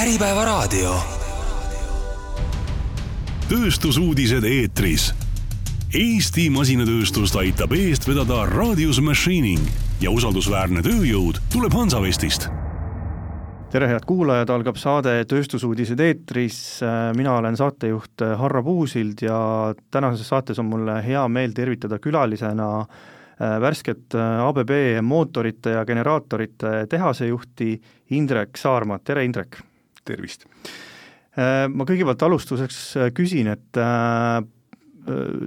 Äripäevaraadio. tööstusuudised eetris. Eesti masinatööstust aitab eest vedada Radius Machining ja usaldusväärne tööjõud tuleb Hansavestist tere, head kuulajad, algab saade Tööstusuudised eetris, mina olen saatejuht Harro Puusild ja tänases saates on mul hea meel tervitada külalisena värsket ABB mootorite ja generaatorite tehase juhti Indrek Saarma, tere Indrek! Tervist! Ma kõigepealt alustuseks küsin, et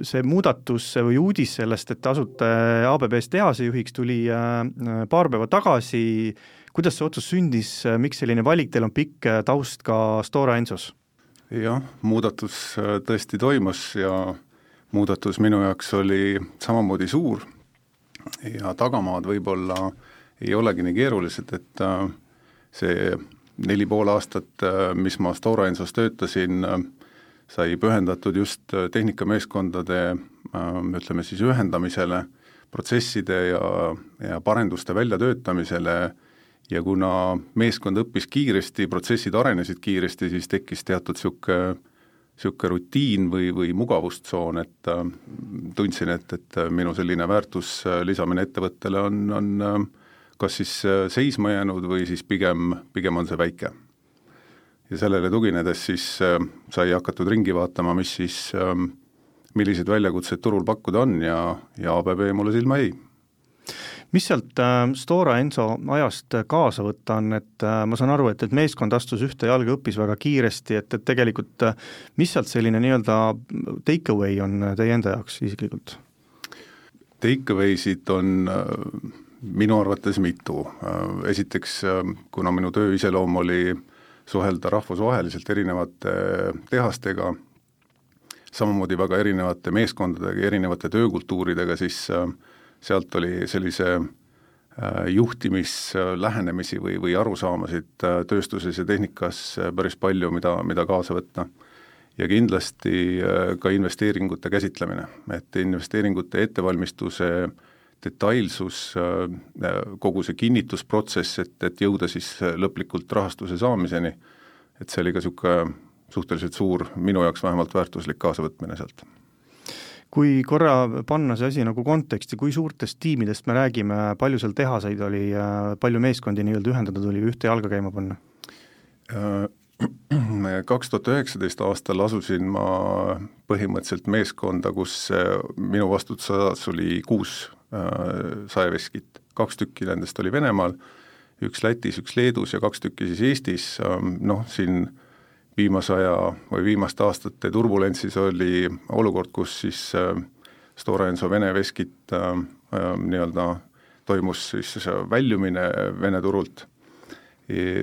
see muudatus või uudis sellest, et asute ABB-s tehasejuhiks, tuli paar päeva tagasi, kuidas see otsus sündis, miks selline valik, teil on pikk taust ka Stora Ensos? jah, muudatus tõesti toimus ja muudatus minu jaoks oli samamoodi suur ja tagamaad võib-olla ei olegi nii keerulised, et see neli pool aastat, äh, mis ma Stora Ensos töötasin, äh, sai pühendatud just äh, tehnikameeskondade ütleme siis ühendamisele, protsesside ja, ja parenduste väljatöötamisele. Ja kuna meeskond õppis kiiresti, protsessid arenesid kiiresti, siis tekkis teatud niisugune niisugune rutiin või, või mugavustsoon, et tundsin, et, et minu selline väärtus lisamine ettevõttele on, on äh, kas siis äh, seisma jäänud või siis pigem, pigem on see väike. ja sellele tuginedes siis äh, sai hakatud ringi vaatama, mis siis äh,, millised väljakutsed turul pakkuda on ja, ja ABB mulle silma jäi mis sealt äh, Stora Enso ajast kaasa võtta on, et ma saan aru, et, et meeskond astus ühte jalga, õppis väga kiiresti, et, et tegelikult mis sealt selline nii-öelda take away on teie enda jaoks isiklikult? Take away sid on äh, minu arvates mitu. Esiteks, kuna minu töö iseloom oli suhelda rahvusvaheliselt erinevate tehastega, samamoodi väga erinevate meeskondadega, erinevate töökultuuridega, siis sealt oli sellise juhtimislähenemisi või, või arusaamasid tööstuses ja tehnikas päris palju, mida, mida kaasa võtta. ja kindlasti ka investeeringute käsitlemine, et investeeringute ettevalmistuse äh, detailsus, äh, kogu see kinnitusprotsess, et, et jõuda siis lõplikult rahastuse saamiseni, et see oli ka niisugune suhteliselt suur, minu jaoks vähemalt väärtuslik kaasavõtmine sealt. kui korra panna see asi nagu konteksti, kui suurtest tiimidest me räägime, palju seal tehaseid oli, palju meeskondi nii-öelda ühendada tuli või ühte jalga käima panna? Äh, kaks tuhat üheksateist aastal asusin ma põhimõtteliselt meeskonda, kus minu vastutusalas oli kuus Äh, saeveskit, kaks tükki nendest oli Venemaal, üks Lätis, üks Leedus ja kaks tükki siis Eestis, ähm, noh siin viimase aja või viimaste aastate turbulentsis oli olukord, kus siis äh, Stora Enso Vene veskit äh, nii-öelda toimus siis väljumine Vene turult,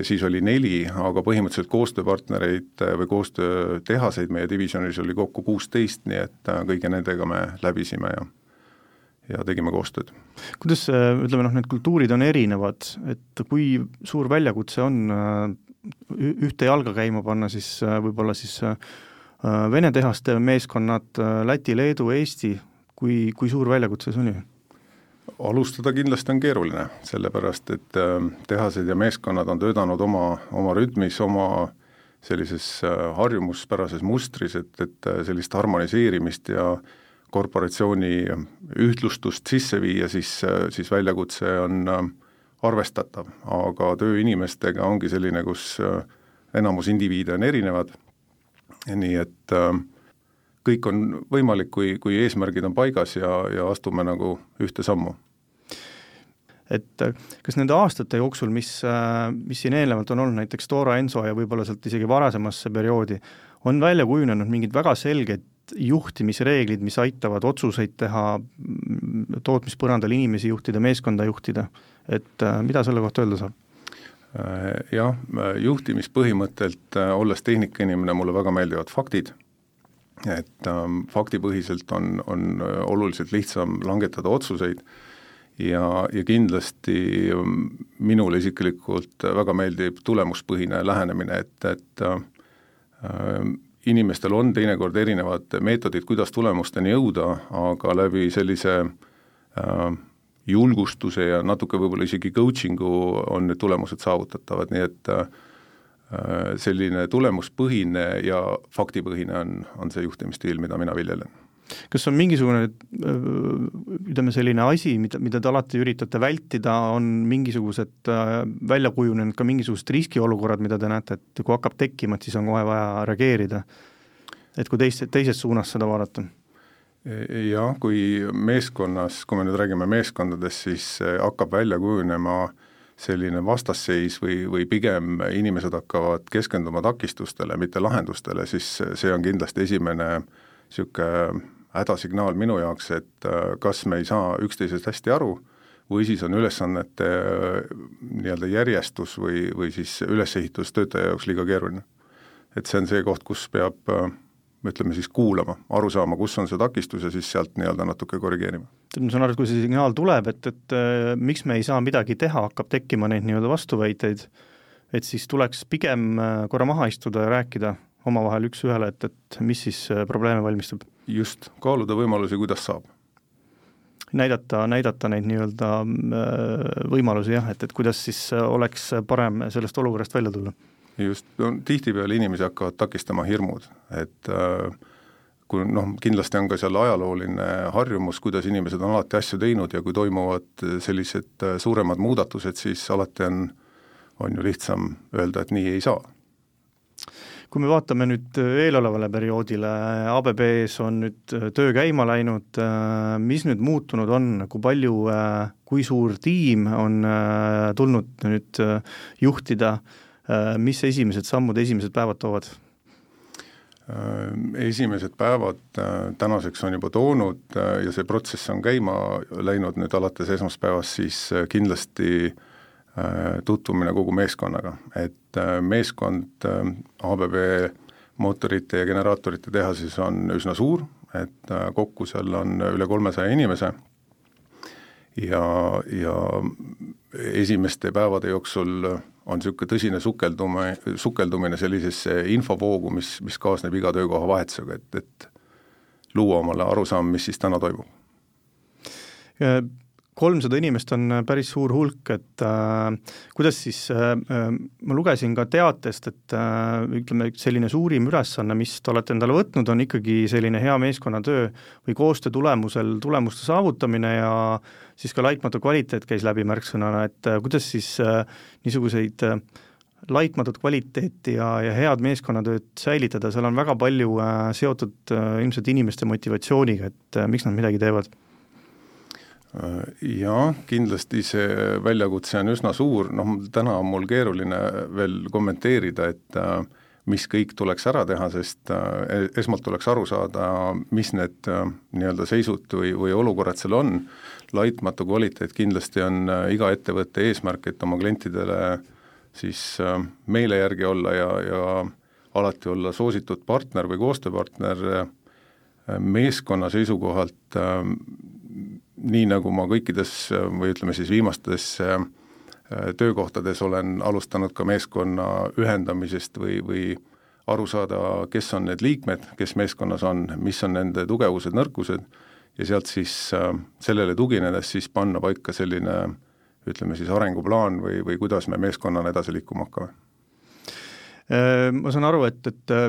siis oli neli, aga põhimõtteliselt koostööpartnereid või koostöötehaseid meie divisjonis oli kokku kuusteist, nii et kõigi nendega me läbisime ja ja tegime koostööd. kuidas, ütleme noh, need kultuurid on erinevad, et kui suur väljakutse on äh, ühte jalga käima panna siis äh, võib-olla siis äh, Vene tehaste meeskonnad, Läti, Leedu, Eesti, kui, kui suur väljakutse see oli? alustada kindlasti on keeruline, sellepärast et tehased ja meeskonnad on töötanud oma, oma rütmis, oma sellises harjumuspärases mustris, et, et sellist harmoniseerimist ja äh, korporatsiooni ühtlustust sisse viia, siis, siis väljakutse on äh, arvestatav, aga töö inimestega ongi selline, kus äh, enamus indiviide on erinevad, nii et äh, kõik on võimalik, kui, kui eesmärgid on paigas ja, ja astume nagu ühte sammu. Et kas nende aastate jooksul, mis, mis siin eelnevalt on olnud, näiteks Stora Enso ja võib-olla sealt isegi varasemasse perioodi, on välja kujunenud mingid väga selged juhtimisreeglid, mis aitavad otsuseid teha, tootmispõrandal inimesi juhtida, meeskonda juhtida, et äh, mida selle kohta öelda saab? Äh, jah, juhtimispõhimõttelt, äh, olles tehnikainimene, mulle väga meeldivad faktid, et ähm, faktipõhiselt on, on oluliselt lihtsam langetada otsuseid ja, ja kindlasti ähm, minule isiklikult väga meeldib tulemuspõhine lähenemine, et, et inimestel on teinekord erinevad meetodid, kuidas tulemusteni jõuda, aga läbi sellise äh, julgustuse ja natuke võib-olla isegi coaching'u on need tulemused saavutatavad, nii et äh, selline tulemuspõhine ja faktipõhine on, on see juhtimisstiil, mida mina viljelen kas on mingisugune ütleme, selline asi, mida, mida te alati üritate vältida, on mingisugused välja kujunenud ka mingisugused riskiolukorrad, mida te näete, et kui hakkab tekkima, et siis on kohe vaja reageerida? et kui teist, teises suunas seda vaadata? jah, kui meeskonnas, kui me nüüd räägime meeskondadest, siis hakkab välja kujunema selline vastasseis või, või pigem inimesed hakkavad keskenduma takistustele, mitte lahendustele, siis see on kindlasti esimene niisugune hädasignaal minu jaoks, et äh, kas me ei saa üksteisest hästi aru või siis on ülesannete äh, nii-öelda järjestus või, või siis ülesehitus töötaja jaoks liiga keeruline. et see on see koht, kus peab äh, ütleme siis kuulama, aru saama, kus on see takistus ja siis sealt nii-öelda natuke korrigeerima. ma saan aru, et kui see signaal tuleb, et, et äh, miks me ei saa midagi teha, hakkab tekkima neid nii-öelda vastuväiteid, et siis tuleks pigem korra maha istuda ja rääkida omavahel üks-ühele, et, et mis siis probleeme valmistab just, kaaluda võimalusi, kuidas saab. näidata, näidata neid nii-öelda äh, võimalusi jah, et, et kuidas siis oleks parem sellest olukorrast välja tulla. just, no tihtipeale inimesi hakkavad takistama hirmud, et äh, kui noh, kindlasti on ka seal ajalooline harjumus, kuidas inimesed on alati asju teinud ja kui toimuvad sellised äh, suuremad muudatused, siis alati on, on ju lihtsam öelda, et nii ei saa kui me vaatame nüüd äh, eelolevale perioodile, ABB-s on nüüd äh, töö käima läinud, äh, mis nüüd muutunud on, kui palju, kui suur tiim on tulnud nüüd juhtida, mis esimesed sammud, esimesed päevad toovad? Esimesed päevad tänaseks on juba toonud ja see protsess on käima läinud. Nüüd alates esmaspäevast, siis kindlasti äh, Äh, tutvumine kogu meeskonnaga, et äh, meeskond äh, ABB mootorite ja generaatorite tehases on üsna suur, et kokku seal on üle kolmesaja inimese. Ja, ja esimeste päevade jooksul on niisugune tõsine sukeldume, sukeldumine sellisesse infovoogu, mis, mis kaasneb iga töökoha vahetusega, et, et luua omale arusaam, mis siis täna toimub kolmsada inimest on äh, päris suur hulk, et äh, kuidas siis äh, äh, ma lugesin ka teatest, et äh, ütleme, selline suurim ülesanne, mis te olete endale võtnud, on ikkagi selline hea meeskonnatöö või koostöö tulemusel tulemuste saavutamine ja siis ka laitmatu kvaliteet käis läbi märksõnana, et äh, kuidas siis äh, niisuguseid äh, laitmatut kvaliteeti ja, ja head meeskonnatööd säilitada, seal on väga palju äh, seotud äh, ilmselt inimeste motivatsiooniga, et äh, miks nad midagi teevad Jah, kindlasti see väljakutse on üsna suur, noh täna on mul keeruline veel kommenteerida, et äh, mis kõik tuleks ära teha, sest äh, esmalt tuleks aru saada, mis need äh, nii-öelda seisud või, või olukorrad seal on, laitmatu kvaliteet kindlasti on iga ettevõtte eesmärk, et oma klientidele siis meele järgi olla ja, ja alati olla soositud partner või koostööpartner meeskonna seisukohalt nii nagu ma kõikides või ütleme siis viimastes äh, töökohtades olen alustanud ka meeskonna ühendamisest või, või aru saada, kes on need liikmed, kes meeskonnas on, mis on nende tugevused, nõrkused, ja sealt siis äh, sellele tuginedes siis panna paika selline ütleme siis arenguplaan või, või kuidas me meeskonnana edasi liikuma hakkame ma saan aru, et, et äh,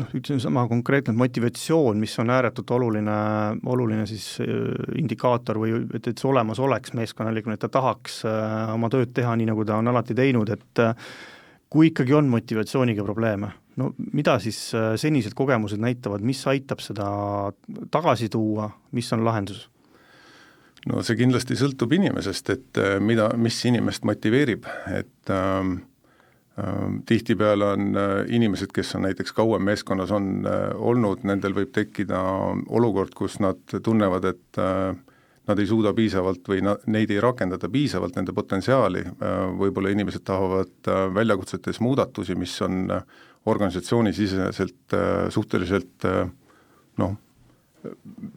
noh, üks sama konkreetne motivatsioon, mis on ääretult oluline, oluline siis äh, indikaator või et, et see olemas oleks meeskonnaliikmel, et ta tahaks oma tööd teha nii, nagu ta on alati teinud, et kui ikkagi on motivatsiooniga probleeme, no mida siis senised kogemused näitavad, mis aitab seda tagasi tuua, mis on lahendus? no see kindlasti sõltub inimesest, et mida, mis inimest motiveerib, et äh, Ehm, tihtipeale on äh, inimesed, kes on näiteks kauem meeskonnas on äh, olnud, nendel võib tekkida olukord, kus nad tunnevad, et äh, nad ei suuda piisavalt või na-, neid ei rakendata piisavalt, nende potentsiaali, võib-olla inimesed tahavad väljakutsetes muudatusi, mis on organisatsioonisiseselt suhteliselt noh,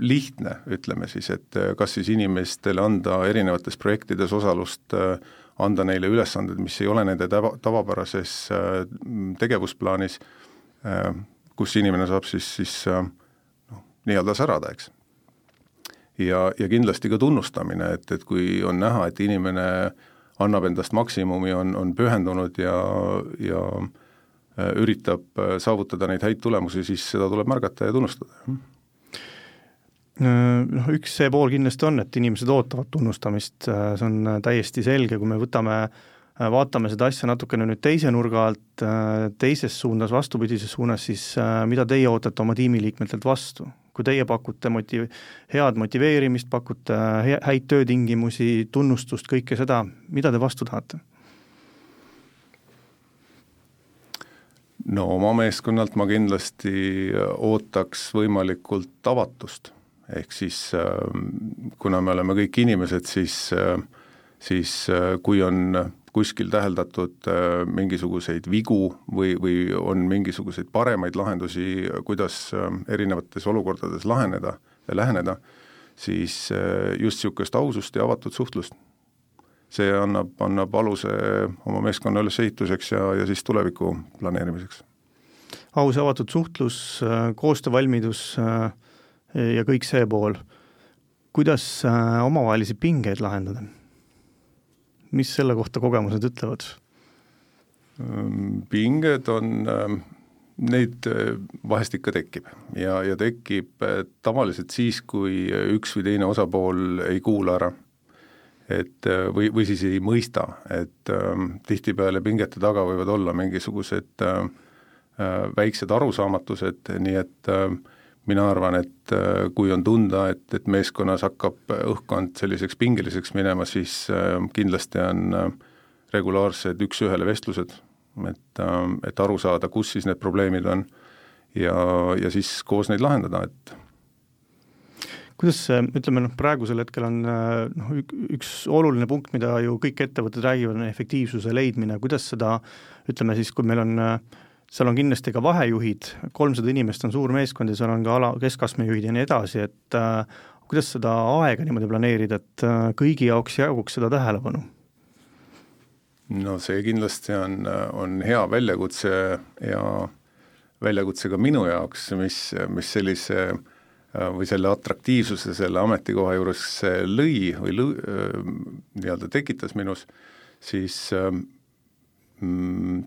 lihtne, ütleme siis, et kas siis inimestele anda erinevates projektides osalust äh, anda neile ülesanded, mis ei ole nende tava, tavapärases äh, tegevusplaanis, äh, kus inimene saab siis, siis äh, noh, nii-öelda särada, eks. ja, ja kindlasti ka tunnustamine, et, et kui on näha, et inimene annab endast maksimumi, on, on pühendunud ja, ja üritab saavutada neid häid tulemusi, siis seda tuleb märgata ja tunnustada noh, üks see pool kindlasti on, et inimesed ootavad tunnustamist, see on täiesti selge, kui me võtame, vaatame seda asja natukene nüüd teise nurga alt, teises suunas, vastupidises suunas, siis mida teie ootate oma tiimiliikmetelt vastu? kui teie pakute motiv-, head motiveerimist, pakute häid töötingimusi, tunnustust, kõike seda, mida te vastu tahate? no oma meeskonnalt ma kindlasti ootaks võimalikult avatust ehk siis ähm, kuna me oleme kõik inimesed, siis, äh, siis äh, kui on kuskil täheldatud äh, mingisuguseid vigu või, või on mingisuguseid paremaid lahendusi, kuidas erinevates olukordades laheneda läheneda, siis just niisugust ausust ja avatud suhtlust. see annab, annab aluse oma meeskonna ülesehituseks ja, ja siis tuleviku planeerimiseks. aus ja avatud suhtlus, koostöövalmidus äh,, ja kõik see pool. kuidas äh, omavahelisi pingeid lahendada? mis selle kohta kogemused ütlevad? Ehm, pinged on, ähm, neid äh, vahest ikka tekib ja, ja tekib äh, tavaliselt siis, kui üks või teine osapool ei kuula ära. et või, või siis ei mõista, et äh, tihtipeale pingete taga võivad olla mingisugused äh, väiksed arusaamatused, nii et äh, mina arvan, et äh, kui on tunda, et, et meeskonnas hakkab õhkkond selliseks pingeliseks minema, siis äh, kindlasti on äh, regulaarsed üks-ühele vestlused, et, et aru saada, kus siis need probleemid on ja, ja siis koos neid lahendada, et kuidas see, ütleme noh, praegusel hetkel on noh, üks oluline punkt, mida ju kõik ettevõtted räägivad, on efektiivsuse leidmine, kuidas seda ütleme siis, kui meil on äh, seal on kindlasti ka vahejuhid, kolmsada inimest on suur meeskond ja seal on ka ala, keskastmejuhid ja nii edasi, et äh, kuidas seda aega niimoodi planeerida, et äh, kõigi jaoks jaguks seda tähelepanu? no see kindlasti on, on hea väljakutse ja väljakutse ka minu jaoks, mis, mis sellise äh, või selle atraktiivsuse selle ametikoha juures lõi või lõi, äh, nii-öelda tekitas minus, siis äh,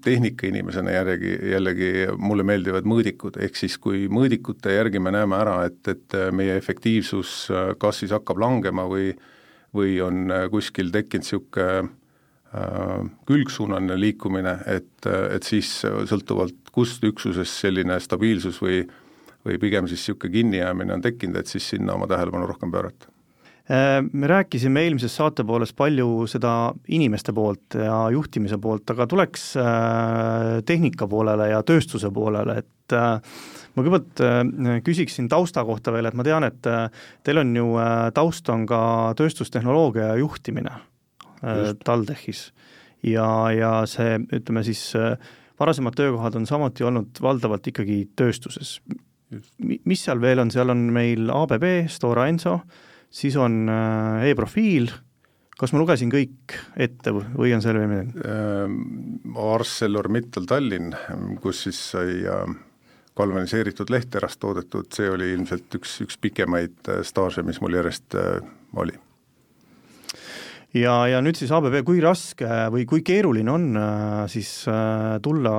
tehnikainimesena jällegi, jällegi mulle meeldivad mõõdikud, ehk siis kui mõõdikute järgi me näeme ära, et, et meie efektiivsus äh, kas siis hakkab langema või või on äh, kuskil tekkinud niisugune äh, külgsuunaline liikumine, et, et siis sõltuvalt kust üksusest selline stabiilsus või või pigem siis niisugune kinnijäämine on tekkinud, et siis sinna oma tähelepanu rohkem pöörata me rääkisime eelmises saate pooles palju seda inimeste poolt ja juhtimise poolt, aga tuleks äh, tehnika poolele ja tööstuse poolele, et äh, ma kõigepealt küsiksin tausta kohta veel, et ma tean, et teil on ju, taust on ka tööstustehnoloogia ja juhtimine Just. TalTechis. ja, ja see, ütleme siis, varasemad töökohad on samuti olnud valdavalt ikkagi tööstuses. mis seal veel on, seal on meil ABB, Stora Enso, siis on äh, e-profiil, kas ma lugesin kõik ette või on seal veel midagi? Ähm, ArcelorMittal Tallinn, kus siis sai äh, galvaniseeritud lehterast toodetud, see oli ilmselt üks, üks pikemaid äh, staaže, mis mul järjest oli. ja, ja nüüd siis ABB, kui raske või kui keeruline on siis tulla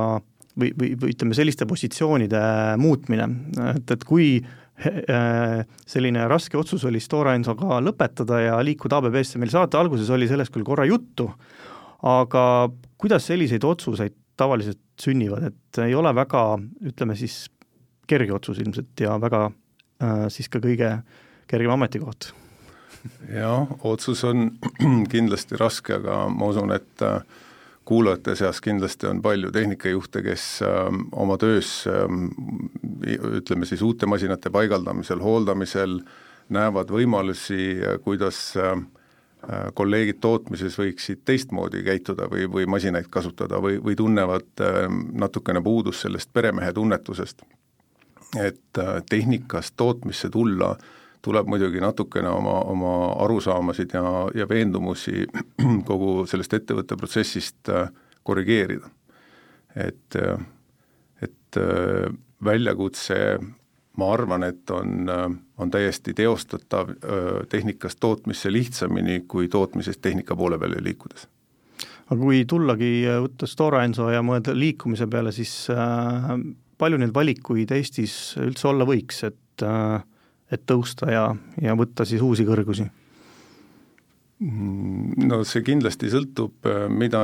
või, või, või ütleme, selliste positsioonide muutmine, et, et kui selline raske otsus oli Stora Ensoga lõpetada ja liikuda ABB-sse, meil saate alguses oli sellest küll korra juttu, aga kuidas selliseid otsuseid tavaliselt sünnivad, et ei ole väga, ütleme siis, kerge otsus ilmselt ja väga äh, siis ka kõige kergem ametikoht? jah, otsus on kindlasti raske, aga ma usun, et äh, kuulajate seas kindlasti on palju tehnikajuhte, kes äh, oma töös äh, ütleme siis uute masinate paigaldamisel, hooldamisel näevad võimalusi, kuidas äh, kolleegid tootmises võiksid teistmoodi käituda või, või masinaid kasutada või, või tunnevad äh, natukene puudust sellest peremehe tunnetusest. et äh, tehnikast tootmisse tulla äh, tuleb muidugi natukene oma, oma arusaamasid ja, ja veendumusi kogu sellest ettevõtte protsessist äh, korrigeerida. et, äh, et äh, väljakutse ma arvan, et on, on täiesti teostatav tehnikast tootmisse lihtsamini kui tootmisest tehnika poole peale liikudes aga kui tullagi, võtta Stora Enso ja mõelda liikumise peale, siis äh, palju neid valikuid Eestis üldse olla võiks, et äh, et tõusta ja, ja võtta siis uusi kõrgusi? Mm, no see kindlasti sõltub, äh, mida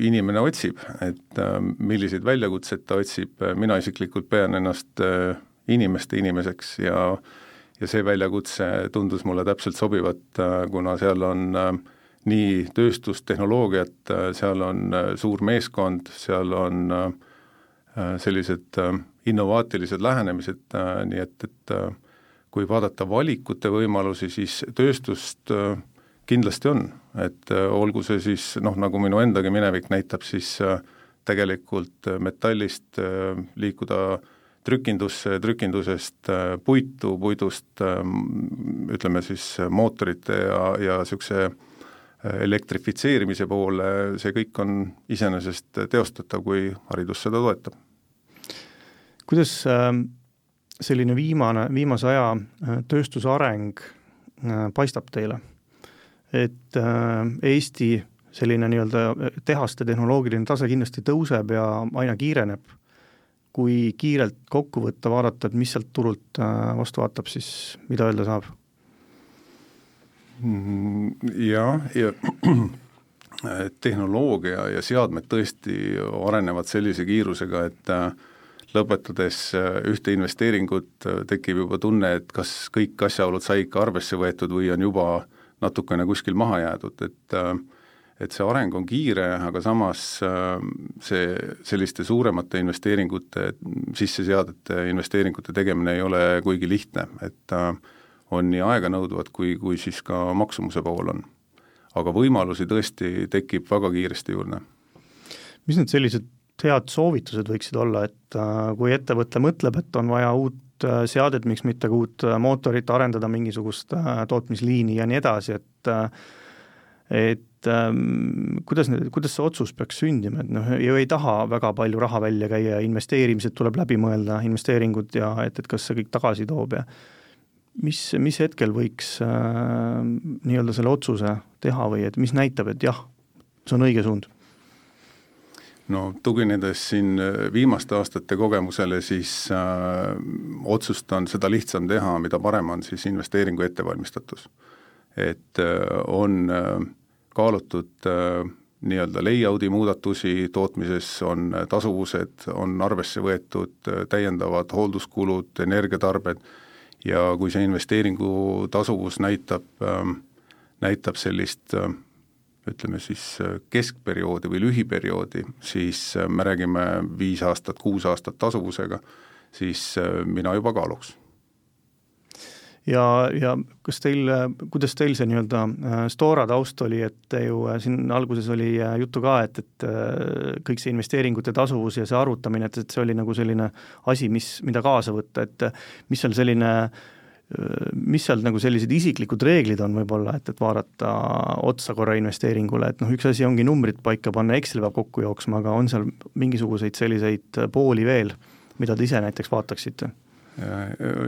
inimene otsib, et äh, milliseid väljakutseid ta otsib, mina isiklikult pean ennast äh, inimeste inimeseks ja ja see väljakutse tundus mulle täpselt sobivat, kuna seal on nii tööstustehnoloogiat, seal on suur meeskond, seal on sellised innovaatilised lähenemised, nii et, et kui vaadata valikute võimalusi, siis tööstust äh, kindlasti on, et äh, olgu see siis noh, nagu minu endagi minevik näitab, siis äh, tegelikult metallist liikuda trükindusse, trükindusest puitu, puidust ütleme siis mootorite ja, ja niisuguse elektrifitseerimise poole, see kõik on iseenesest teostatav, kui haridus seda toetab. kuidas äh selline viimane, viimase aja äh, tööstuse areng äh, paistab teile? et äh, Eesti selline nii-öelda tehaste tehnoloogiline tase kindlasti tõuseb ja aina kiireneb, kui kiirelt kokku võtta, vaadata, et mis sealt turult vastu vaatab, siis mida öelda saab? Mm, jah, ja, ja tehnoloogia ja seadmed tõesti arenevad sellise kiirusega, et äh, lõpetades äh, ühte investeeringut, äh, tekib juba tunne, et kas kõik asjaolud sai ikka arvesse võetud või on juba natukene kuskil maha jäädud, et äh, et see areng on kiire, aga samas see selliste suuremate investeeringute, sisseseadete investeeringute tegemine ei ole kuigi lihtne, et on nii aeganõudvad, kui, kui siis ka maksumuse pool on. aga võimalusi tõesti tekib väga kiiresti juurde. mis need sellised head soovitused võiksid olla, et äh, kui ettevõte mõtleb, et on vaja uut äh, seadet, miks mitte ka uut äh, mootorit, arendada mingisugust tootmisliini ja nii edasi, et et ähm, kuidas, kuidas see otsus peaks sündima, et noh, ju ei taha väga palju raha välja käia, investeerimised tuleb läbi mõelda, investeeringud ja et, et kas see kõik tagasi toob ja mis, mis hetkel võiks äh, nii-öelda selle otsuse teha või et mis näitab, et jah, see on õige suund? No tuginedes siin äh, viimaste aastate kogemusele, siis äh, otsust on seda lihtsam teha, mida parem on siis investeeringu ettevalmistatus. et äh, on äh, kaalutud äh, nii-öelda layout'i muudatusi tootmises, on äh, tasuvused, on arvesse võetud äh, täiendavad hoolduskulud, energiatarbed ja kui see investeeringu tasuvus näitab äh,, näitab sellist äh, ütleme siis äh, keskperioodi või lühiperioodi, siis äh, me räägime viis aastat, kuus aastat tasuvusega, siis äh, mina juba kaaluks. Ja, ja kas teil, kuidas teil see nii-öelda Stora taust oli, et ju siin alguses oli juttu ka, et, et kõik see investeeringute tasuvus ja see arvutamine, et, et see oli nagu selline asi, mis, mida kaasa võtta, et mis seal selline äh, mis seal nagu sellised isiklikud reeglid on võib-olla, et, et vaadata otsa korra investeeringule, et noh, üks asi ongi numbrid paika panna, Excel peab kokku jooksma, aga on seal mingisuguseid selliseid pooli veel, mida te ise näiteks vaataksite?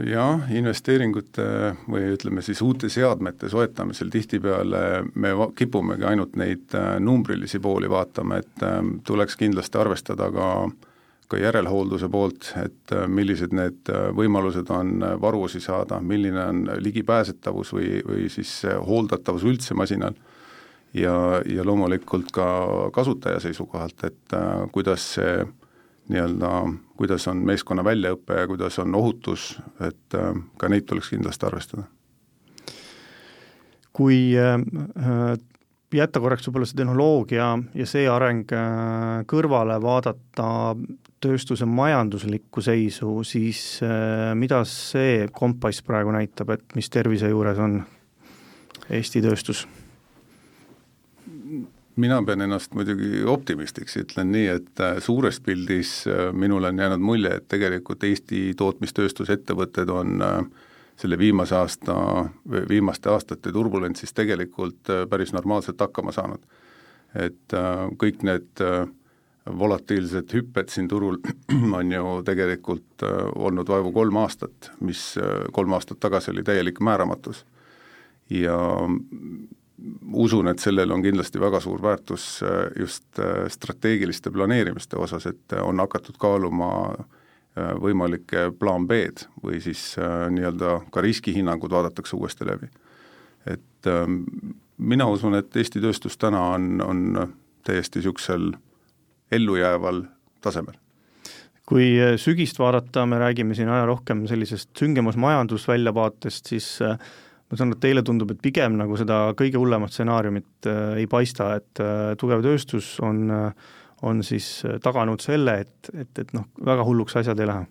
jah, investeeringute või ütleme siis uute seadmete soetamisel tihtipeale me kipumegi ainult neid äh, numbrilisi pooli vaatama, et äh, tuleks kindlasti arvestada ka äh, ka järelhoolduse poolt, et äh, millised need äh, võimalused on äh, varuosi saada, milline on ligipääsetavus või, või siis hooldatavus üldse masinal, ja, ja loomulikult ka kasutaja seisukohalt, et kuidas see nii-öelda, kuidas on meeskonna väljaõpe ja kuidas on ohutus, et ka neid tuleks kindlasti arvestada. kui jätta korraks võib-olla see tehnoloogia ja see areng kõrvale, vaadata tööstuse majanduslikku seisu, siis äh, mida see kompass praegu näitab, et mis tervise juures on Eesti tööstus? mina pean ennast muidugi optimistiks, ütlen nii, et äh, suures pildis äh, minule on jäänud mulje, et tegelikult Eesti tootmistööstusettevõtted on selle viimase aasta, viimaste aastate turbulentsis tegelikult päris normaalselt hakkama saanud. et kõik need äh, volatiilsed hüpped siin turul on ju tegelikult äh, olnud vaevu kolm aastat, mis äh, kolm aastat tagasi oli täielik määramatus. ja usun, et sellel on kindlasti väga suur väärtus just strateegiliste planeerimiste osas, et on hakatud kaaluma võimalikke plaan B-d või siis nii-öelda ka riskihinnangud vaadatakse uuesti läbi. et mina usun, et Eesti tööstus täna on, on täiesti niisugusel ellujääval tasemel. Kui äh, sügist vaadata, me räägime siin aja rohkem sellisest süngemas majandusväljavaatest, siis äh, ma saan aru, et teile tundub, et pigem nagu seda kõige hullemat stsenaariumit äh, ei paista, et tugev tööstus on, on siis taganud selle, et, et, et noh, väga hulluks asjad ei lähe.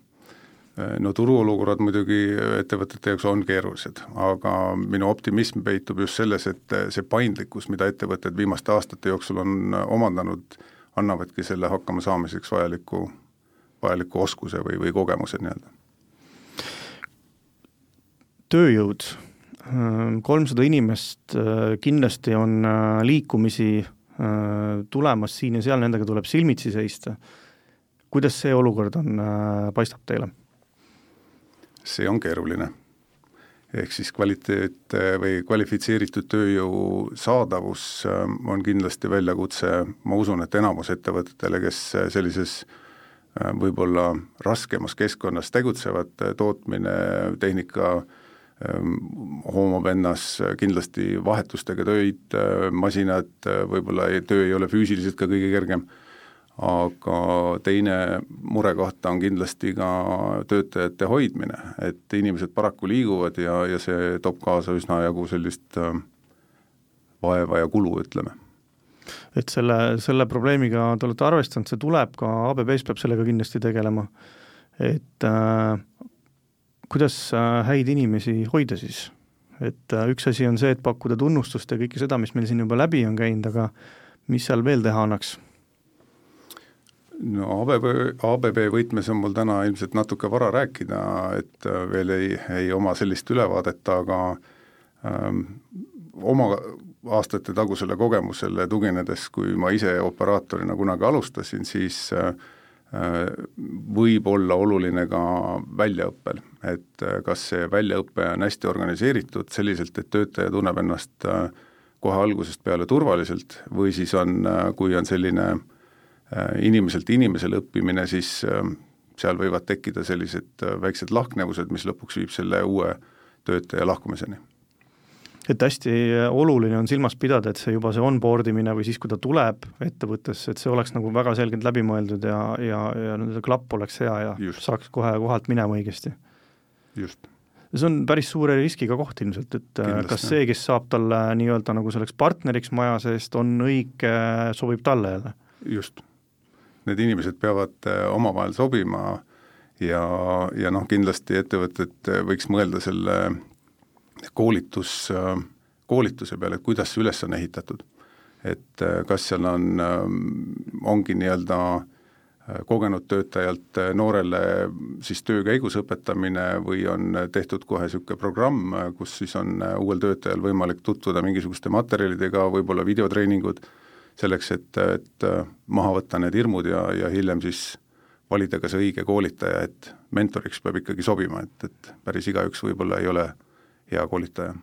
No turuolukorrad muidugi ettevõtete jaoks on keerulised, aga minu optimism peitub just selles, et see paindlikkus, mida ettevõtted viimaste aastate jooksul on omandanud, annavadki selle hakkamasaamiseks vajaliku vajaliku oskuse või, või kogemuse nii-öelda. tööjõud, kolmsada inimest, kindlasti on liikumisi tulemas siin ja seal, nendega tuleb silmitsi seista. kuidas see olukord on, paistab teile? see on keeruline. Ehk siis kvaliteet või kvalifitseeritud tööjõu saadavus on kindlasti väljakutse, ma usun, et enamus ettevõtetele, kes sellises äh, Äh, võib-olla raskemas keskkonnas tegutsevad, äh, tootmine, tehnika hoomab ennas kindlasti vahetustega töid, äh, masinad, võib-olla töö ei ole füüsiliselt ka kõige kergem, aga teine murekoht on kindlasti ka töötajate hoidmine, et inimesed paraku liiguvad ja, ja see toob kaasa üsna jagu sellist vaeva ja kulu, ütleme et selle, selle probleemiga te olete arvestanud, see tuleb ka, ABB-s peab sellega kindlasti tegelema, et äh, kuidas äh, häid inimesi hoida siis? et äh, üks asi on see, et pakkuda tunnustust ja kõike seda, mis meil siin juba läbi on käinud, aga mis seal veel teha annaks? No ABB, ABB võtmes on mul täna ilmselt natuke vara rääkida, et äh, veel ei, ei oma sellist ülevaadet, aga ähm, oma aastate tagusele kogemusele tuginedes, kui ma ise operaatorina kunagi alustasin, siis äh, võib olla oluline ka väljaõppel, et äh, kas see väljaõpe on hästi organiseeritud selliselt, et töötaja tunneb ennast äh, kohe algusest peale turvaliselt või siis on, kui on selline inimeselt inimesele õppimine, siis seal võivad tekkida sellised väiksed lahknevused, mis lõpuks viib selle uue töötaja lahkumiseni et hästi oluline on silmas pidada, et see juba see onboard imine või siis, kui ta tuleb ettevõttesse, et see oleks nagu väga selgelt läbi mõeldud ja, ja, ja see klapp oleks hea ja Just. saaks kohe kohalt minema õigesti. just. see on päris suure riskiga koht ilmselt, et äh, Kindlasti, kas see, kes saab talle nii-öelda nagu selleks partneriks maja seest, on õige, sobib talle jälle? just. Need inimesed peavad äh, omavahel sobima ja, ja noh, kindlasti ettevõtted võiks mõelda selle koolitus, koolituse peale, et kuidas see üles on ehitatud. et äh, kas seal on, ongi nii-öelda äh, kogenud töötajalt äh, noorele siis töö käigus õpetamine või on tehtud kohe niisugune programm, kus siis on uuel töötajal võimalik tutvuda mingisuguste materjalidega, võib-olla videotreeningud, selleks, et, et maha võtta need hirmud ja, ja hiljem siis valida ka see õige koolitaja, et mentoriks peab ikkagi sobima, et, et päris igaüks võib-olla ei ole hea koolitaja.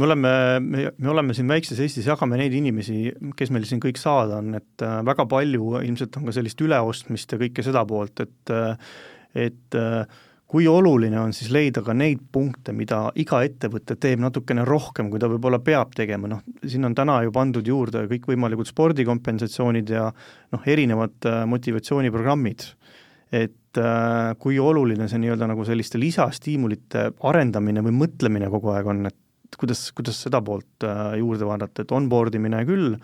Me oleme, me, me oleme siin väikses Eestis, jagame neid inimesi, kes meil siin kõik saada on, et äh, väga palju ilmselt on ka sellist üleostmist ja kõike seda poolt, et äh, et äh, kui oluline on siis leida ka neid punkte, mida iga ettevõte teeb natukene rohkem, kui ta võib-olla peab tegema, noh, siin on täna ju pandud juurde kõikvõimalikud spordikompensatsioonid ja noh, erinevad motivatsiooniprogrammid. Et äh, kui oluline see nii-öelda nagu selliste lisastiimulite arendamine või mõtlemine kogu aeg on, et kuidas, kuidas seda poolt äh, juurde vaadata, et onboard imine küll,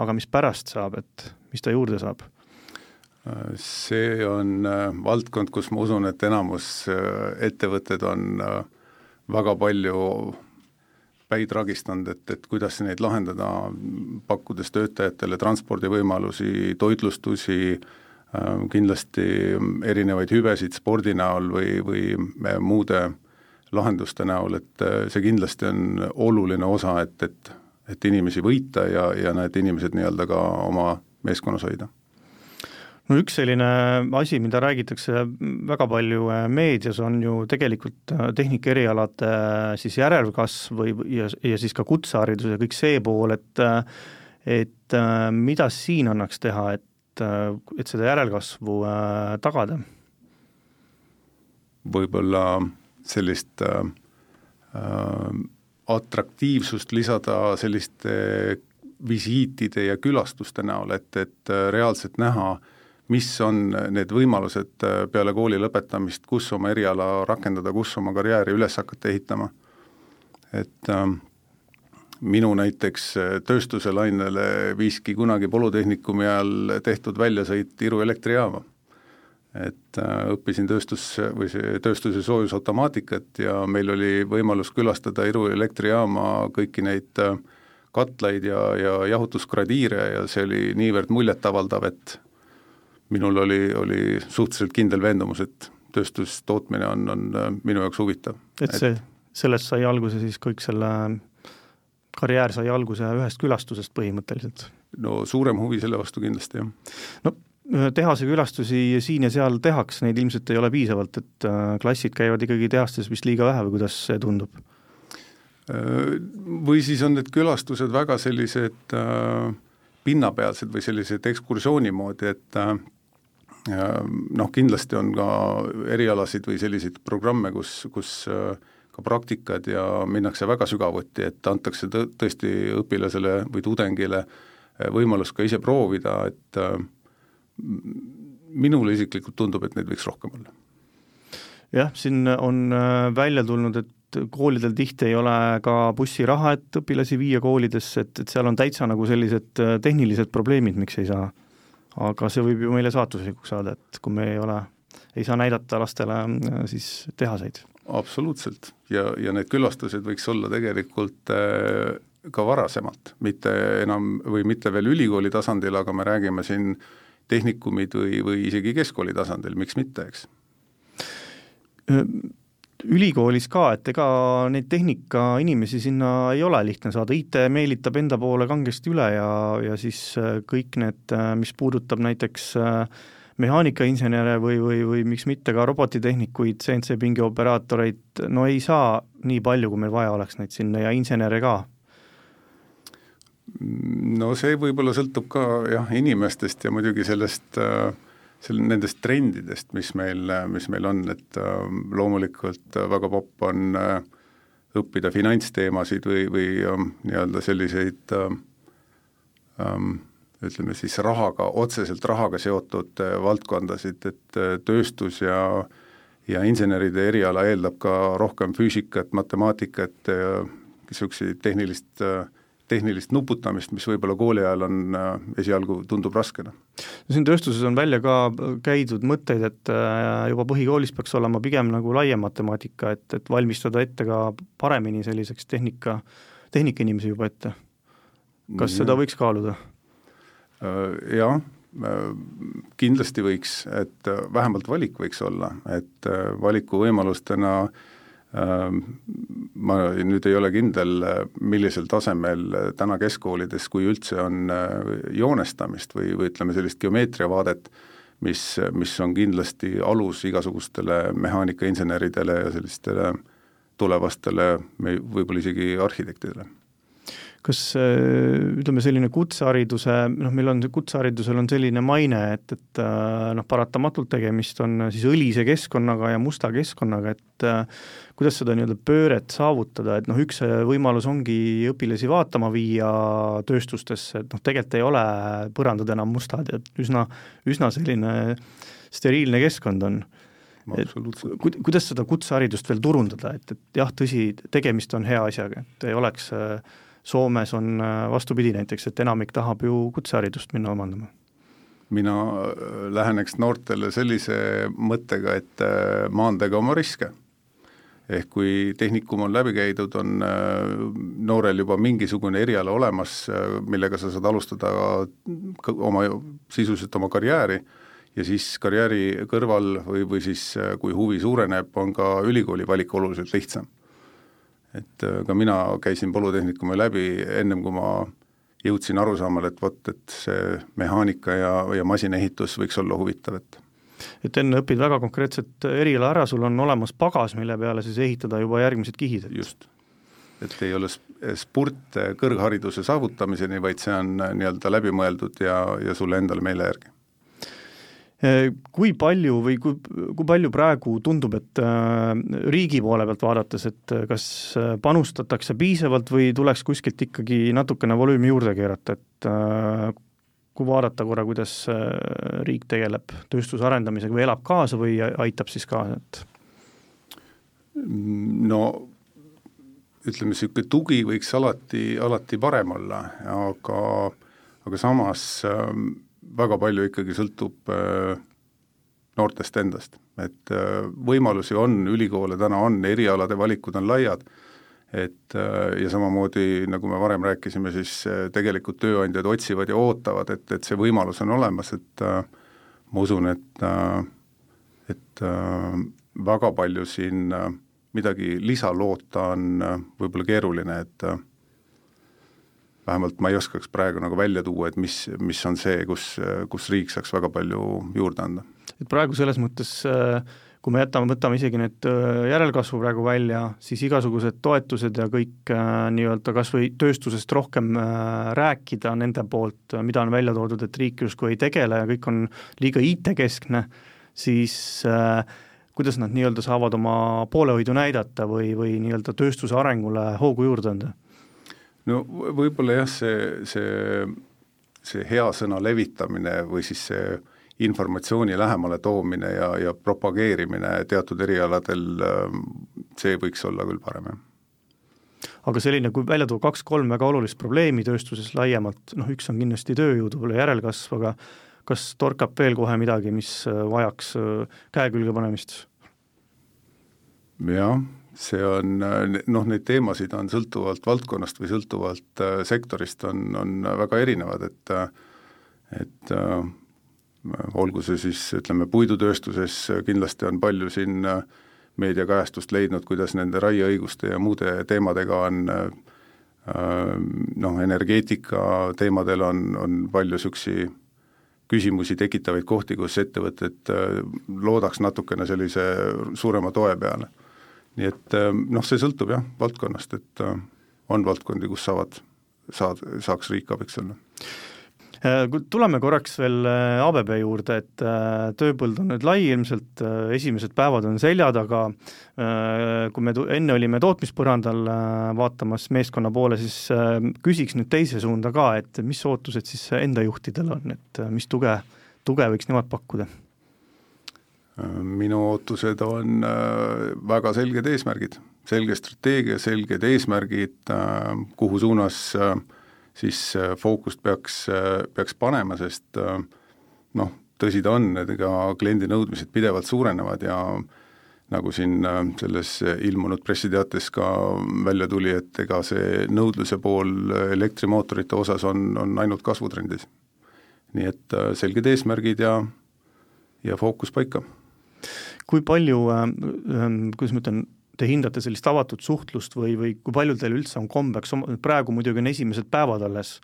aga mis pärast saab, et mis ta juurde saab? See on äh, valdkond, kus ma usun, et enamus äh, ettevõtted on äh, väga palju päid ragistanud, et, et kuidas neid lahendada, pakkudes töötajatele transpordivõimalusi, toitlustusi kindlasti erinevaid hüvesid spordi näol või, või muude lahenduste näol, et see kindlasti on oluline osa, et, et et inimesi võita ja, ja need inimesed nii-öelda ka oma meeskonnas hoida no üks selline asi, mida räägitakse väga palju äh, meedias, on ju tegelikult äh, tehnikaerialade äh, siis järelkasv või, ja, ja siis ka kutseharidus ja kõik see pool, et et mida siin annaks teha, et, et seda järelkasvu tagada? võib-olla sellist äh, atraktiivsust lisada selliste visiitide ja külastuste näol, et, et reaalselt näha äh, mis on need võimalused äh, peale kooli lõpetamist, kus oma eriala rakendada, kus oma karjääri üles hakata ehitama. et äh, minu näiteks äh, tööstuse lainele viiski kunagi polütehnikumi ajal tehtud väljasõit Iru elektrijaama. et äh, õppisin tööstus või see tööstuse soojusautomaatikat ja meil oli võimalus külastada Iru elektrijaama kõiki neid äh, katlaid ja, ja jahutusgradiire ja see oli niivõrd muljetavaldav, et minul oli, oli suhteliselt kindel veendumus, et tööstustootmine on, on äh, minu jaoks huvitav. et see, sellest sai alguse siis kõik selle, karjäär sai alguse ühest külastusest põhimõtteliselt? no suurem huvi selle vastu kindlasti, jah. no tehase külastusi siin ja seal tehakse, neid ilmselt ei ole piisavalt, et äh, klassid käivad ikkagi tehastes vist liiga vähe või kuidas see tundub? Äh, või siis on need külastused väga sellised äh, pinnapealsed või sellised ekskursiooni moodi, et noh, kindlasti on ka erialasid või selliseid programme, kus, kus äh, ka praktikad ja minnakse väga sügavuti, et antakse tõ-, tõesti õpilasele või tudengile äh, võimalus ka ise proovida, et äh, minule isiklikult tundub, et neid võiks rohkem olla. jah, siin on välja tulnud, et koolidel tihti ei ole ka bussiraha, et õpilasi viia koolidesse, et, et seal on täitsa nagu sellised tehnilised probleemid, miks ei saa aga see võib ju meile saatuslikuks saada, et kui me ei ole, ei saa näidata lastele äh, siis tehaseid. absoluutselt ja, ja need külastused võiks olla tegelikult äh, ka varasemalt, mitte enam või mitte veel ülikooli tasandil, aga me räägime siin tehnikumid või, või isegi keskkooli tasandil, miks mitte, eks ülikoolis ka, et ega neid tehnikainimesi sinna ei ole lihtne saada, IT meelitab enda poole kangesti üle ja, ja siis äh, kõik need, äh, mis puudutab näiteks äh, mehaanikainsenere või, või, või miks mitte ka robotitehnikuid, CNC pingioperaatoreid, no ei saa nii palju, kui meil vaja oleks neid sinna ja insenere ka. no see võib-olla sõltub ka jah, inimestest ja muidugi sellest äh seal nendest trendidest, mis meil, mis meil on, et äh, loomulikult väga popp on äh, õppida finantsteemasid või, või äh, nii-öelda selliseid äh, ähm, ütleme siis rahaga, otseselt rahaga seotud äh, valdkondasid, et äh, tööstus ja ja inseneride eriala eeldab ka rohkem füüsikat, matemaatikat niisuguseid tehnilist äh, tehnilist nuputamist, mis võib-olla kooli ajal on äh, esialgu, tundub raskena. siin tööstuses on välja ka käidud mõtteid, et äh, juba põhikoolis peaks olema pigem nagu laiem matemaatika, et, et valmistada ette ka paremini selliseks tehnika, tehnikainimesi juba ette. kas ja. seda võiks kaaluda? Äh, jah, kindlasti võiks, et vähemalt valik võiks olla, et valikuvõimalustena äh, ma nüüd ei ole kindel, millisel tasemel täna keskkoolides, kui üldse on äh, joonestamist või, või ütleme, sellist geomeetriavaadet, mis, mis on kindlasti alus igasugustele mehaanikainseneridele ja sellistele tulevastele, võib-olla isegi arhitektidele kas äh, ütleme, selline kutsehariduse, noh, meil on, kutseharidusel on selline maine, et, et äh, noh, paratamatult tegemist on siis õlise keskkonnaga ja musta keskkonnaga, et äh, kuidas seda nii-öelda pööret saavutada, et noh, üks võimalus ongi õpilasi vaatama viia tööstustesse, et noh, tegelikult ei ole põrandad enam mustad ja üsna, üsna selline steriilne keskkond on. Et ku-, kuidas seda kutseharidust veel turundada, et, et jah, tõsi, tegemist on hea asjaga, et ei oleks äh, Soomes on äh, vastupidi näiteks, et enamik tahab ju kutseharidust minna omandama. mina äh, läheneks noortele sellise mõttega, et äh, maandage oma riske. ehk kui tehnikum on läbi käidud, on noorel juba mingisugune eriala olemas, millega sa saad alustada oma, sisuliselt oma karjääri, ja siis karjääri kõrval või, või siis kui huvi suureneb, on ka ülikooli valik oluliselt lihtsam et äh, ka mina käisin polütehnikumi läbi ennem, kui ma jõudsin arusaamale, et vot, et see mehaanika ja, ja masinaehitus võiks olla huvitav, et et enne õpid väga konkreetset eriala ära, sul on olemas pagas, mille peale siis ehitada juba järgmised kihid, et just. et ei ole spurt kõrghariduse saavutamiseni, vaid see on nii-öelda läbimõeldud ja, ja sulle endale meele järgi Äh, kui palju või kui, kui palju praegu tundub, et äh, riigi poole pealt vaadates, et äh, kas panustatakse piisavalt või tuleks kuskilt ikkagi natukene volüümi juurde keerata, et kui vaadata korra, kuidas riik tegeleb tööstuse arendamisega või elab kaasa või aitab siis kaasa, et? No ütleme, niisugune tugi võiks alati, alati parem olla, aga aga samas äh, väga palju ikkagi sõltub äh, noortest endast, et äh, võimalusi on, ülikoole täna on, erialade valikud on laiad, et äh, ja samamoodi, nagu me varem rääkisime, siis tegelikult tööandjad otsivad ja ootavad, et, et see võimalus on olemas, et ma usun, et, et väga palju siin midagi lisa loota on võib-olla keeruline, et vähemalt ma ei oskaks praegu nagu välja tuua, et mis, mis on see, kus, kus riik saaks väga palju juurde anda. et praegu selles mõttes kui me jätame, võtame isegi need järelkasvu praegu välja, siis igasugused toetused ja kõik nii-öelda kas või tööstusest rohkem rääkida nende poolt, mida on välja toodud, et riik justkui ei tegele ja kõik on liiga IT-keskne, siis kuidas nad nii-öelda saavad oma poolehoidu näidata või, või nii-öelda tööstuse arengule hoogu juurde anda? No võib-olla jah, see, see, see hea sõna levitamine või siis see informatsiooni lähemale toomine ja, ja propageerimine teatud erialadel, see võiks olla küll parem, jah aga selline, kui välja tuua kaks-kolm väga olulist probleemi tööstuses laiemalt, noh üks on kindlasti võib-olla järelkasv, aga kas torkab veel kohe midagi, mis vajaks käe külge panemist? jah, see on noh, neid teemasid on sõltuvalt valdkonnast või sõltuvalt äh, sektorist, on, on väga erinevad, et et äh, olgu see siis ütleme, puidutööstuses kindlasti on palju siin äh, meediakajastust leidnud, kuidas nende raieõiguste ja muude teemadega on noh, energeetika teemadel on, on palju niisugusi küsimusi tekitavaid kohti, kus ettevõtted loodaks natukene sellise suurema toe peale nii et äh, noh, see sõltub jah, valdkonnast, et äh, on valdkondi, kus saavad, saad, saaks riik abiks olla. Äh, tuleme korraks veel ABB juurde, et tööpõld on nüüd lai ilmselt, esimesed päevad on selja taga, kui me enne olime tootmispõrandal vaatamas meeskonna poole, siis küsiks nüüd teise suunda ka, et mis ootused siis enda juhtidel on, et mis tuge, tuge võiks nemad pakkuda? Minu ootused on äh, väga selged eesmärgid, selge strateegia, selged eesmärgid, äh, kuhu suunas äh, siis fookust peaks, peaks panema, sest noh, tõsi ta on, et ega kliendi nõudmised pidevalt suurenevad ja nagu siin selles ilmunud pressiteates ka välja tuli, et ega see nõudluse pool elektrimootorite osas on, on ainult kasvutrendis. nii et selged eesmärgid ja, ja fookus paika kui palju äh,, kuidas ma ütlen, te hindate sellist avatud suhtlust või, või kui palju teil üldse on kombeks, praegu muidugi on esimesed päevad alles,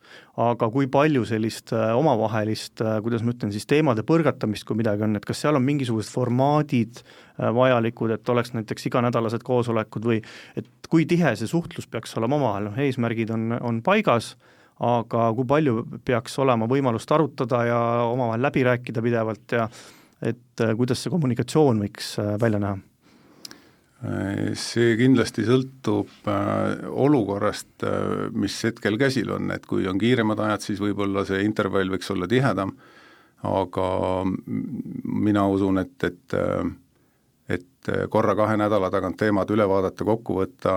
aga kui palju sellist äh, omavahelist äh,, kuidas ma ütlen siis, teemade põrgatamist, kui midagi on, et kas seal on mingisugused formaadid vajalikud, et oleks näiteks iganädalased koosolekud või et kui tihe see suhtlus peaks olema omavahel, noh eesmärgid on, on paigas, aga kui palju peaks olema võimalust arutada ja omavahel läbi rääkida pidevalt ja et äh, kuidas see kommunikatsioon võiks äh, välja näha? see kindlasti sõltub äh, olukorrast, mis hetkel käsil on, et kui on kiiremad ajad, siis võib-olla see intervall võiks olla tihedam, aga mina usun, et, et et korra kahe nädala tagant teemad üle vaadata, kokku võtta,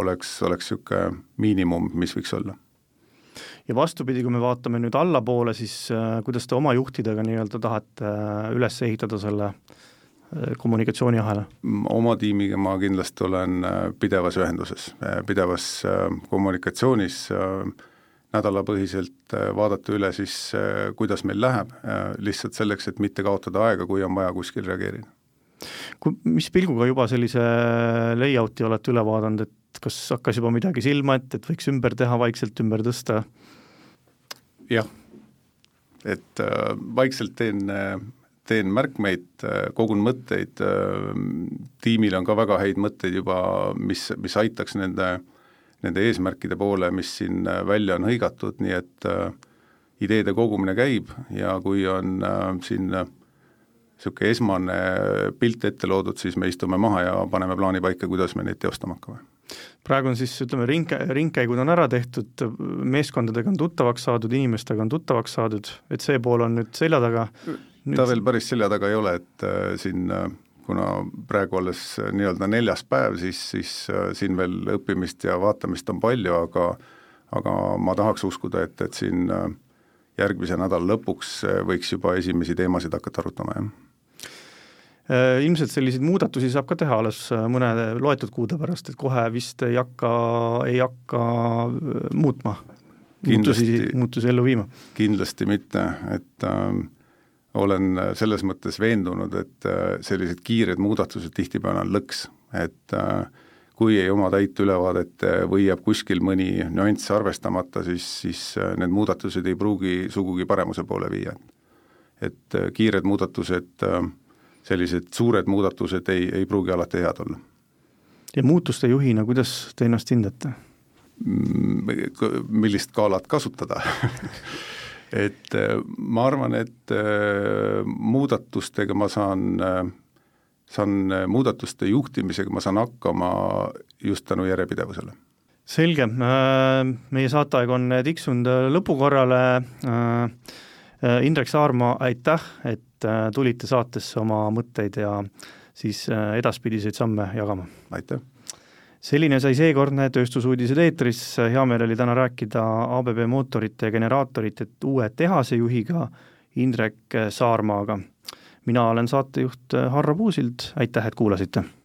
oleks, oleks niisugune miinimum, mis võiks olla ja vastupidi, kui me vaatame nüüd allapoole, siis äh, kuidas te oma juhtidega nii-öelda tahate äh, üles ehitada selle äh, kommunikatsiooniahela? oma tiimiga ma kindlasti olen pidevas ühenduses, pidevas kommunikatsioonis, nädalapõhiselt vaadata üle siis, kuidas meil läheb, lihtsalt selleks, et mitte kaotada aega, kui on vaja kuskil reageerida. Kui, mis pilguga juba sellise layout'i olete üle vaadanud, et kas hakkas juba midagi silma ette, et võiks ümber teha, vaikselt ümber tõsta? Jah, et äh, vaikselt teen äh, teen märkmeid, kogun mõtteid, tiimil on ka väga häid mõtteid juba, mis, mis aitaks nende, nende eesmärkide poole, mis siin välja on hõigatud, nii et äh, ideede kogumine käib ja kui on äh, siin niisugune esmane pilt ette loodud, siis me istume maha ja paneme plaani paika, kuidas me neid teostama hakkame. praegu on siis ütleme, ring, ringkäigud on ära tehtud, meeskondadega on tuttavaks saadud, inimestega on tuttavaks saadud, et see pool on nüüd selja taga, ta veel päris selja taga ei ole, et äh, siin äh, kuna praegu alles äh, nii-öelda neljas päev, siis, siis siin veel õppimist ja vaatamist on palju, aga aga ma tahaks uskuda, et, et siin järgmise nädala lõpuks võiks juba esimesi teemasid hakata arutama, jah ilmselt selliseid muudatusi saab ka teha alles mõne loetud kuude pärast, et kohe vist ei hakka, ei hakka muutma, muutusi, muutusi ellu viima? kindlasti mitte, et äh, olen selles mõttes veendunud, et äh, sellised kiired muudatused tihtipeale on lõks, et äh, kui ei oma täit ülevaadet äh, või jääb kuskil mõni nüanss arvestamata, siis, siis need muudatused ei pruugi sugugi paremuse poole viia. et kiired muudatused, sellised suured muudatused ei, ei pruugi alati head olla. ja muutuste juhina, kuidas te ennast hindate? millist skaalat kasutada et äh, ma arvan, et äh, muudatustega ma saan, äh, saan muudatuste juhtimisega ma saan hakkama just tänu järjepidevusele. selge, meie saateaeg on tiksunud lõpukorrale, Indrek Saarma, aitäh, et tulite saatesse oma mõtteid ja siis edaspidiseid samme jagama. aitäh! selline sai seekordne Tööstusuudised eetris, hea meel oli täna rääkida ABB mootorite ja generaatorite uue tehase juhiga Indrek Saarmaaga. mina olen saatejuht Harro Puusild, aitäh, et kuulasite!